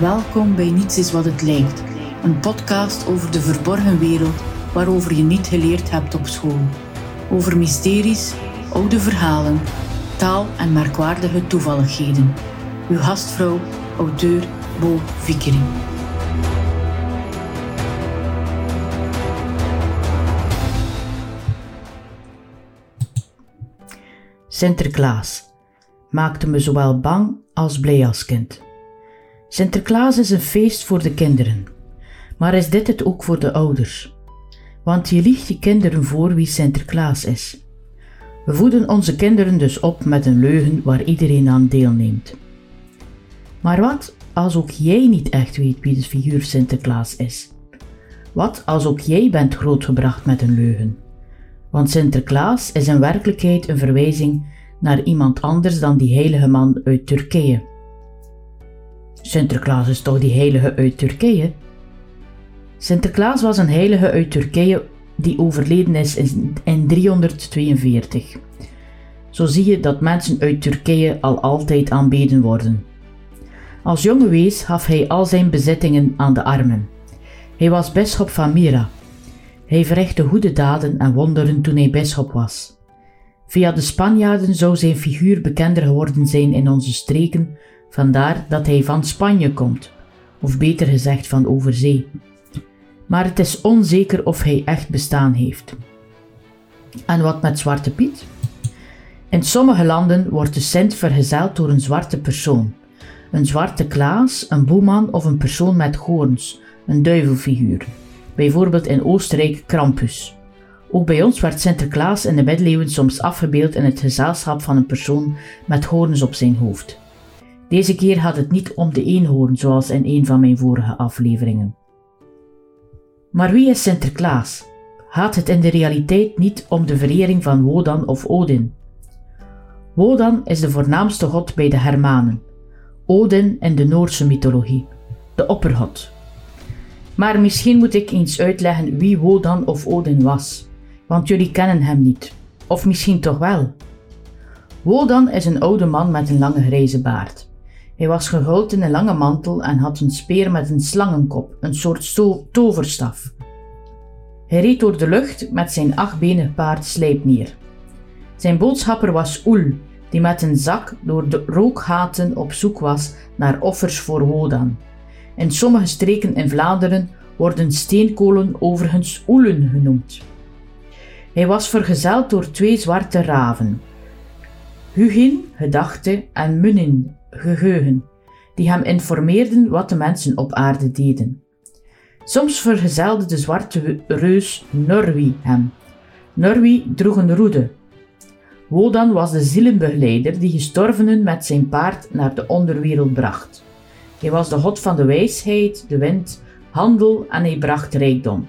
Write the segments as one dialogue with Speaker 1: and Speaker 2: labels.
Speaker 1: Welkom bij Niets is wat het lijkt, een podcast over de verborgen wereld waarover je niet geleerd hebt op school. Over mysteries, oude verhalen, taal en merkwaardige toevalligheden. Uw gastvrouw, auteur Bo Vickering.
Speaker 2: Sinterklaas maakte me zowel bang als blij als kind. Sinterklaas is een feest voor de kinderen, maar is dit het ook voor de ouders? Want je liegt je kinderen voor wie Sinterklaas is. We voeden onze kinderen dus op met een leugen waar iedereen aan deelneemt. Maar wat als ook jij niet echt weet wie de figuur Sinterklaas is? Wat als ook jij bent grootgebracht met een leugen? Want Sinterklaas is in werkelijkheid een verwijzing naar iemand anders dan die heilige man uit Turkije. Sinterklaas is toch die heilige uit Turkije? Sinterklaas was een heilige uit Turkije die overleden is in 342. Zo zie je dat mensen uit Turkije al altijd aanbeden worden. Als jonge wees gaf hij al zijn bezittingen aan de armen. Hij was bisschop van Mira. Hij verrichtte goede daden en wonderen toen hij bisschop was. Via de Spanjaarden zou zijn figuur bekender geworden zijn in onze streken, vandaar dat hij van Spanje komt, of beter gezegd van overzee. Maar het is onzeker of hij echt bestaan heeft. En wat met Zwarte Piet? In sommige landen wordt de Sint vergezeld door een zwarte persoon. Een zwarte Klaas, een boeman of een persoon met hoorns, een duivelfiguur. Bijvoorbeeld in Oostenrijk Krampus. Ook bij ons werd Sinterklaas in de middeleeuwen soms afgebeeld in het gezelschap van een persoon met hoorns op zijn hoofd. Deze keer gaat het niet om de eenhoorn zoals in een van mijn vorige afleveringen. Maar wie is Sinterklaas? Gaat het in de realiteit niet om de verering van Wodan of Odin? Wodan is de voornaamste god bij de Hermanen, Odin in de Noorse mythologie, de oppergod. Maar misschien moet ik eens uitleggen wie Wodan of Odin was want jullie kennen hem niet. Of misschien toch wel. Wodan is een oude man met een lange grijze baard. Hij was gehuld in een lange mantel en had een speer met een slangenkop, een soort toverstaf. Hij reed door de lucht met zijn achtbenig paard Sleipnir. Zijn boodschapper was Oel, die met een zak door de rookgaten op zoek was naar offers voor Wodan. In sommige streken in Vlaanderen worden steenkolen overigens oelen genoemd. Hij was vergezeld door twee zwarte raven, Hugin, gedachte, en Munin, geheugen, die hem informeerden wat de mensen op aarde deden. Soms vergezelde de zwarte reus Norwi hem. Norwi droeg een roede. Wodan was de zielenbegeleider die gestorvenen met zijn paard naar de onderwereld bracht. Hij was de god van de wijsheid, de wind, handel en hij bracht rijkdom.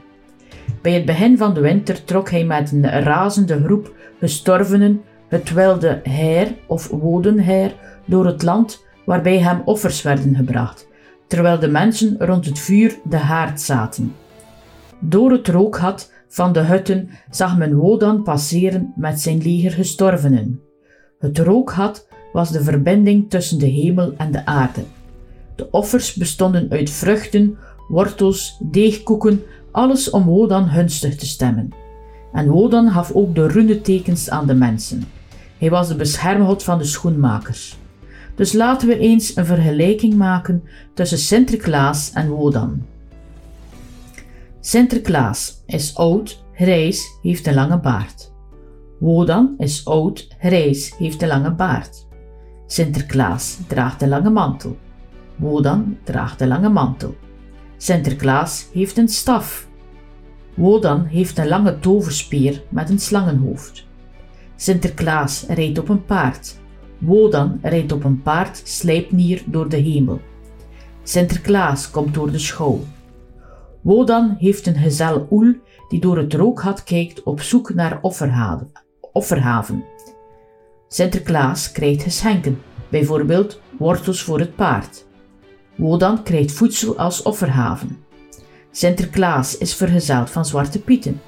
Speaker 2: Bij het begin van de winter trok hij met een razende groep gestorvenen het wilde heir of wodenheir door het land waarbij hem offers werden gebracht, terwijl de mensen rond het vuur de haard zaten. Door het rookgat van de hutten zag men Wodan passeren met zijn leger gestorvenen. Het rookgat was de verbinding tussen de hemel en de aarde. De offers bestonden uit vruchten, wortels, deegkoeken, alles om Wodan gunstig te stemmen. En Wodan gaf ook de runetekens aan de mensen. Hij was de beschermgod van de schoenmakers. Dus laten we eens een vergelijking maken tussen Sinterklaas en Wodan. Sinterklaas is oud, grijs, heeft een lange baard. Wodan is oud, grijs, heeft een lange baard. Sinterklaas draagt een lange mantel. Wodan draagt een lange mantel. Sinterklaas heeft een staf. Wodan heeft een lange toverspeer met een slangenhoofd. Sinterklaas rijdt op een paard. Wodan rijdt op een paard Slijpnier door de hemel. Sinterklaas komt door de schouw. Wodan heeft een gezel Oel die door het rookgat kijkt op zoek naar offerhaven. Sinterklaas krijgt geschenken, bijvoorbeeld wortels voor het paard. Wodan krijgt voedsel als offerhaven. Sinterklaas is vergezeld van zwarte pieten.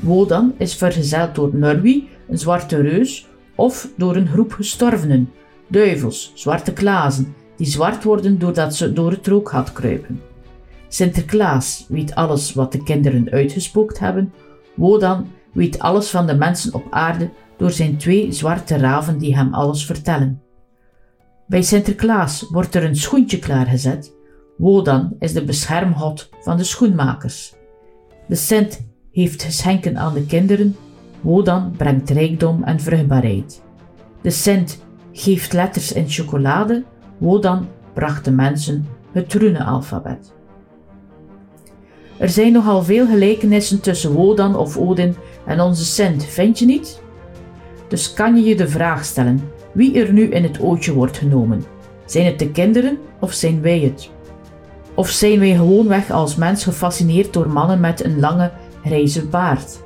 Speaker 2: Wodan is vergezeld door Norwi, een zwarte reus, of door een groep gestorvenen, duivels, zwarte klazen, die zwart worden doordat ze door het rookgat kruipen. Sinterklaas weet alles wat de kinderen uitgespookt hebben. Wodan weet alles van de mensen op aarde door zijn twee zwarte raven die hem alles vertellen. Bij Sinterklaas wordt er een schoentje klaargezet. Wodan is de beschermgod van de schoenmakers. De Sint heeft geschenken aan de kinderen. Wodan brengt rijkdom en vruchtbaarheid. De Sint geeft letters in chocolade. Wodan bracht de mensen het rune-alfabet. Er zijn nogal veel gelijkenissen tussen Wodan of Odin en onze Sint, vind je niet? Dus kan je je de vraag stellen wie er nu in het ootje wordt genomen. Zijn het de kinderen of zijn wij het? Of zijn wij gewoonweg als mens gefascineerd door mannen met een lange, grijze baard?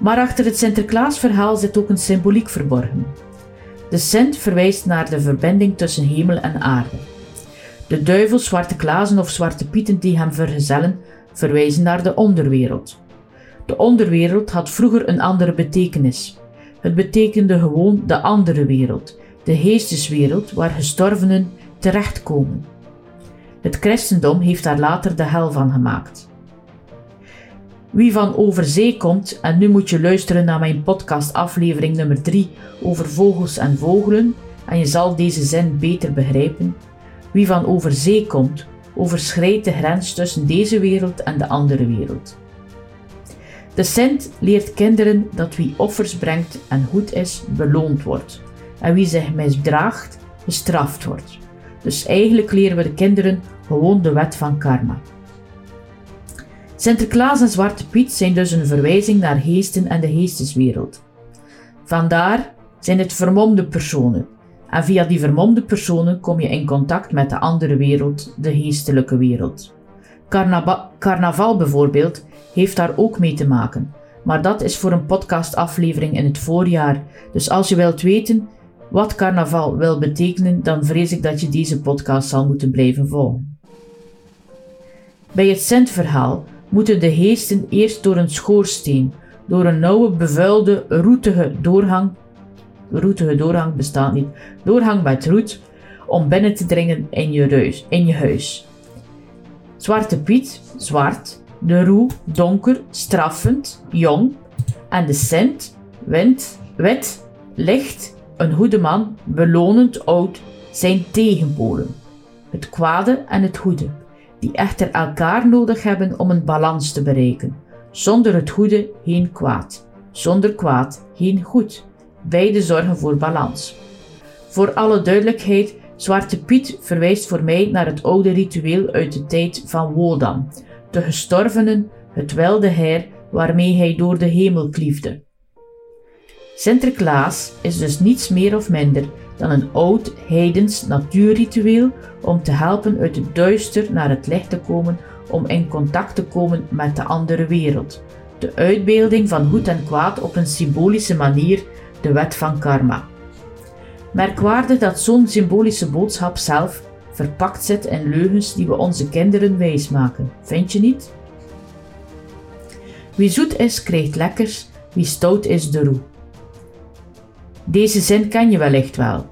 Speaker 2: Maar achter het Sinterklaasverhaal zit ook een symboliek verborgen. De Sint verwijst naar de verbinding tussen hemel en aarde. De duivel, zwarte klazen of zwarte pieten die hem vergezellen, verwijzen naar de onderwereld. De onderwereld had vroeger een andere betekenis. Het betekende gewoon de andere wereld, de geesteswereld waar gestorvenen terechtkomen. Het christendom heeft daar later de hel van gemaakt. Wie van over zee komt, en nu moet je luisteren naar mijn podcast aflevering nummer 3 over vogels en vogelen, en je zal deze zin beter begrijpen. Wie van over zee komt, overschrijdt de grens tussen deze wereld en de andere wereld. De Sint leert kinderen dat wie offers brengt en goed is, beloond wordt, en wie zich misdraagt, bestraft wordt. Dus eigenlijk leren we de kinderen gewoon de wet van karma. Sinterklaas en Zwarte Piet zijn dus een verwijzing naar geesten en de geesteswereld. Vandaar zijn het vermomde personen. En via die vermomde personen kom je in contact met de andere wereld, de geestelijke wereld. carnaval bijvoorbeeld heeft daar ook mee te maken. Maar dat is voor een podcastaflevering in het voorjaar. Dus als je wilt weten wat carnaval wil betekenen, dan vrees ik dat je deze podcast zal moeten blijven volgen. Bij het Sint-verhaal moeten de geesten eerst door een schoorsteen, door een nauwe, bevuilde, roetige doorgang, roetige doorgang bestaat niet, doorgang met roet, om binnen te dringen in je, in je huis. Zwarte Piet, zwart, de roe, donker, straffend, jong, en de Sint, wind, wit, licht, een goede man, belonend, oud, zijn tegenpolen. Het kwade en het goede die echter elkaar nodig hebben om een balans te bereiken. Zonder het goede geen kwaad, zonder kwaad geen goed. Beide zorgen voor balans. Voor alle duidelijkheid, Zwarte Piet verwijst voor mij naar het oude ritueel uit de tijd van Wodan, de gestorvenen, het wilde heer waarmee hij door de hemel kliefde. Sinterklaas is dus niets meer of minder dan een oud heidens natuurritueel om te helpen uit het duister naar het licht te komen, om in contact te komen met de andere wereld. De uitbeelding van goed en kwaad op een symbolische manier, de wet van karma. Merkwaardig dat zo'n symbolische boodschap zelf verpakt zit in leugens die we onze kinderen wijsmaken, vind je niet? Wie zoet is, krijgt lekkers, wie stout is, de roe. Deze zin ken je wellicht wel.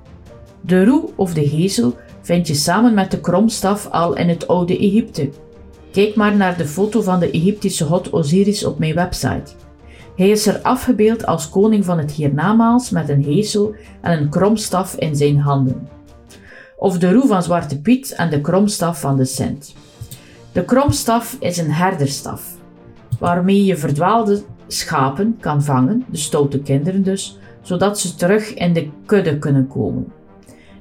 Speaker 2: De roe of de gezel vind je samen met de kromstaf al in het oude Egypte. Kijk maar naar de foto van de Egyptische god Osiris op mijn website. Hij is er afgebeeld als koning van het hiernamaals met een gezel en een kromstaf in zijn handen. Of de roe van Zwarte Piet en de kromstaf van de Sint. De kromstaf is een herderstaf, waarmee je verdwaalde schapen kan vangen, de stoute kinderen dus, zodat ze terug in de kudde kunnen komen.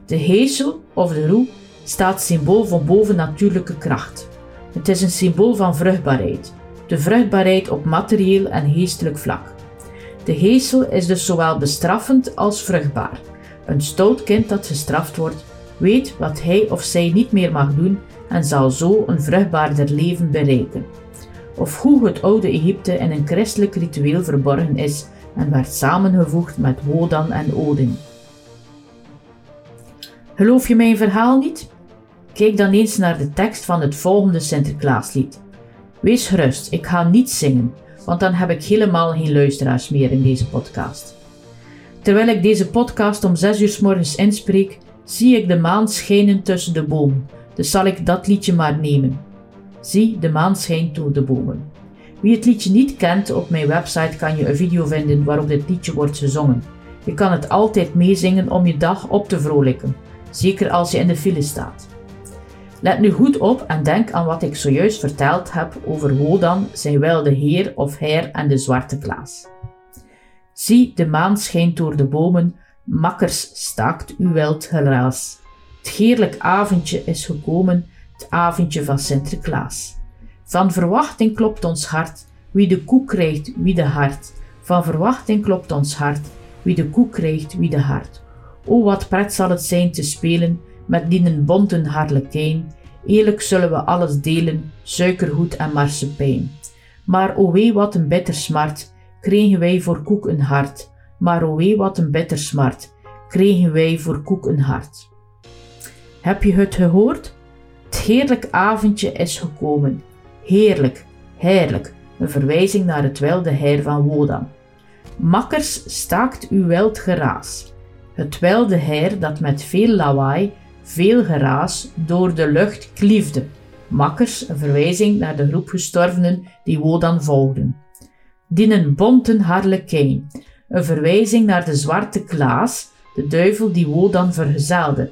Speaker 2: De heesel of de roe staat symbool voor bovennatuurlijke kracht. Het is een symbool van vruchtbaarheid, de vruchtbaarheid op materieel en geestelijk vlak. De heesel is dus zowel bestraffend als vruchtbaar. Een stout kind dat gestraft wordt, weet wat hij of zij niet meer mag doen en zal zo een vruchtbaarder leven bereiken. Of hoe het oude Egypte in een christelijk ritueel verborgen is en werd samengevoegd met Wodan en Odin. Geloof je mijn verhaal niet? Kijk dan eens naar de tekst van het volgende Sinterklaaslied. Wees gerust, ik ga niet zingen, want dan heb ik helemaal geen luisteraars meer in deze podcast. Terwijl ik deze podcast om 6 uur s morgens inspreek, Zie ik de maan schijnen tussen de bomen, dus zal ik dat liedje maar nemen. Zie, de maan schijnt door de bomen. Wie het liedje niet kent, op mijn website kan je een video vinden waarop dit liedje wordt gezongen. Je kan het altijd meezingen om je dag op te vrolijken, zeker als je in de file staat. Let nu goed op en denk aan wat ik zojuist verteld heb over Wodan, zijn wilde heer of heer en de zwarte Klaas. Zie, de maan schijnt door de bomen, makkers staakt uw wild geraas. Het heerlijk avondje is gekomen, het avondje van Sinterklaas. Van verwachting klopt ons hart, wie de koe krijgt, wie de hart. Van verwachting klopt ons hart, wie de koe krijgt, wie de hart. O, wat pret zal het zijn te spelen met die bonten harlekijn. Eerlijk zullen we alles delen, suikergoed en marsepein. Maar o wee wat een bitter smart, kregen wij voor koek een hart. Maar o wee wat een bitter smart, kregen wij voor koek een hart. Heb je het gehoord? Het heerlijk avondje is gekomen. Heerlijk, heerlijk, een verwijzing naar het wilde heer van Wodan. Makkers staakt uw wild geraas. Het wilde heer dat met veel lawaai, veel geraas, door de lucht kliefde. Makkers, een verwijzing naar de groep gestorvenen die Wodan volgden. Dienen bonten harlekijn, een verwijzing naar de zwarte Klaas, de duivel die Wodan vergezelde.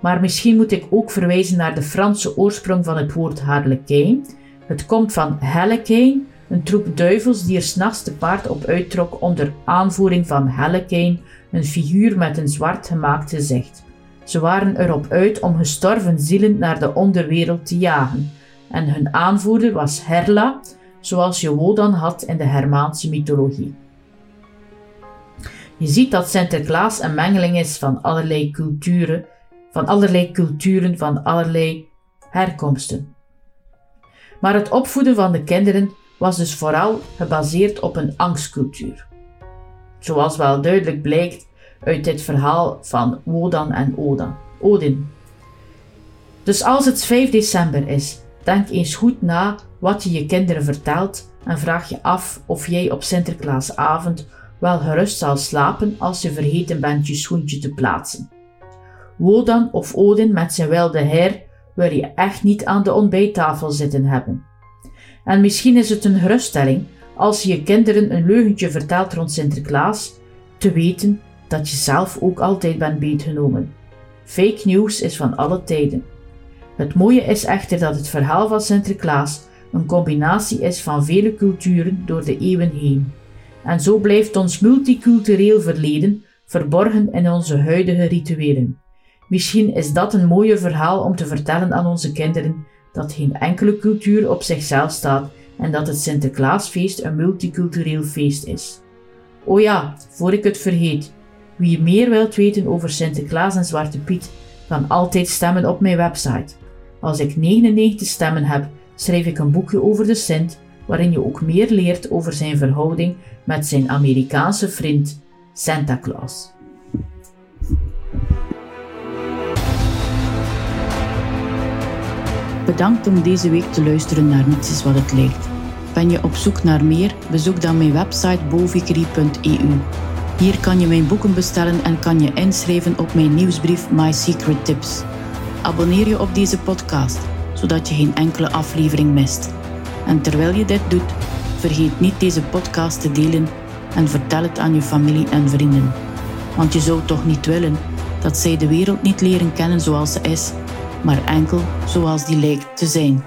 Speaker 2: Maar misschien moet ik ook verwijzen naar de Franse oorsprong van het woord harlekijn. Het komt van Hellekijn, een troep duivels die er s'nachts te paard op uittrok onder aanvoering van Hellekijn, een figuur met een zwart gemaakt gezicht. Ze waren erop uit om gestorven zielen naar de onderwereld te jagen, en hun aanvoerder was Herla, zoals je Wodan had in de Hermaanse mythologie. Je ziet dat Sinterklaas een mengeling is van allerlei culturen, van allerlei culturen, van allerlei herkomsten. Maar het opvoeden van de kinderen was dus vooral gebaseerd op een angstcultuur. Zoals wel duidelijk blijkt uit dit verhaal van Wodan en Odan, Odin. Dus als het 5 december is, denk eens goed na wat je je kinderen vertelt en vraag je af of jij op Sinterklaasavond wel gerust zal slapen als je vergeten bent je schoentje te plaatsen. Wodan of Odin met zijn wilde heer wil je echt niet aan de ontbijttafel zitten hebben. En misschien is het een geruststelling als je je kinderen een leugentje vertelt rond Sinterklaas, te weten dat je zelf ook altijd bent beetgenomen. Fake news is van alle tijden. Het mooie is echter dat het verhaal van Sinterklaas een combinatie is van vele culturen door de eeuwen heen. En zo blijft ons multicultureel verleden verborgen in onze huidige rituelen. Misschien is dat een mooie verhaal om te vertellen aan onze kinderen dat geen enkele cultuur op zichzelf staat en dat het Sinterklaasfeest een multicultureel feest is. Oh ja, voor ik het vergeet, wie meer wilt weten over Sinterklaas en Zwarte Piet, kan altijd stemmen op mijn website. Als ik 99 stemmen heb, schrijf ik een boekje over de Sint, waarin je ook meer leert over zijn verhouding met zijn Amerikaanse vriend Santa Claus.
Speaker 1: Bedankt om deze week te luisteren naar Niets is wat het lijkt. Ben je op zoek naar meer? Bezoek dan mijn website bovikri.eu. Hier kan je mijn boeken bestellen en kan je inschrijven op mijn nieuwsbrief My Secret Tips. Abonneer je op deze podcast, zodat je geen enkele aflevering mist. En terwijl je dit doet, vergeet niet deze podcast te delen en vertel het aan je familie en vrienden. Want je zou toch niet willen dat zij de wereld niet leren kennen zoals ze is, maar enkel zoals die lijkt te zijn.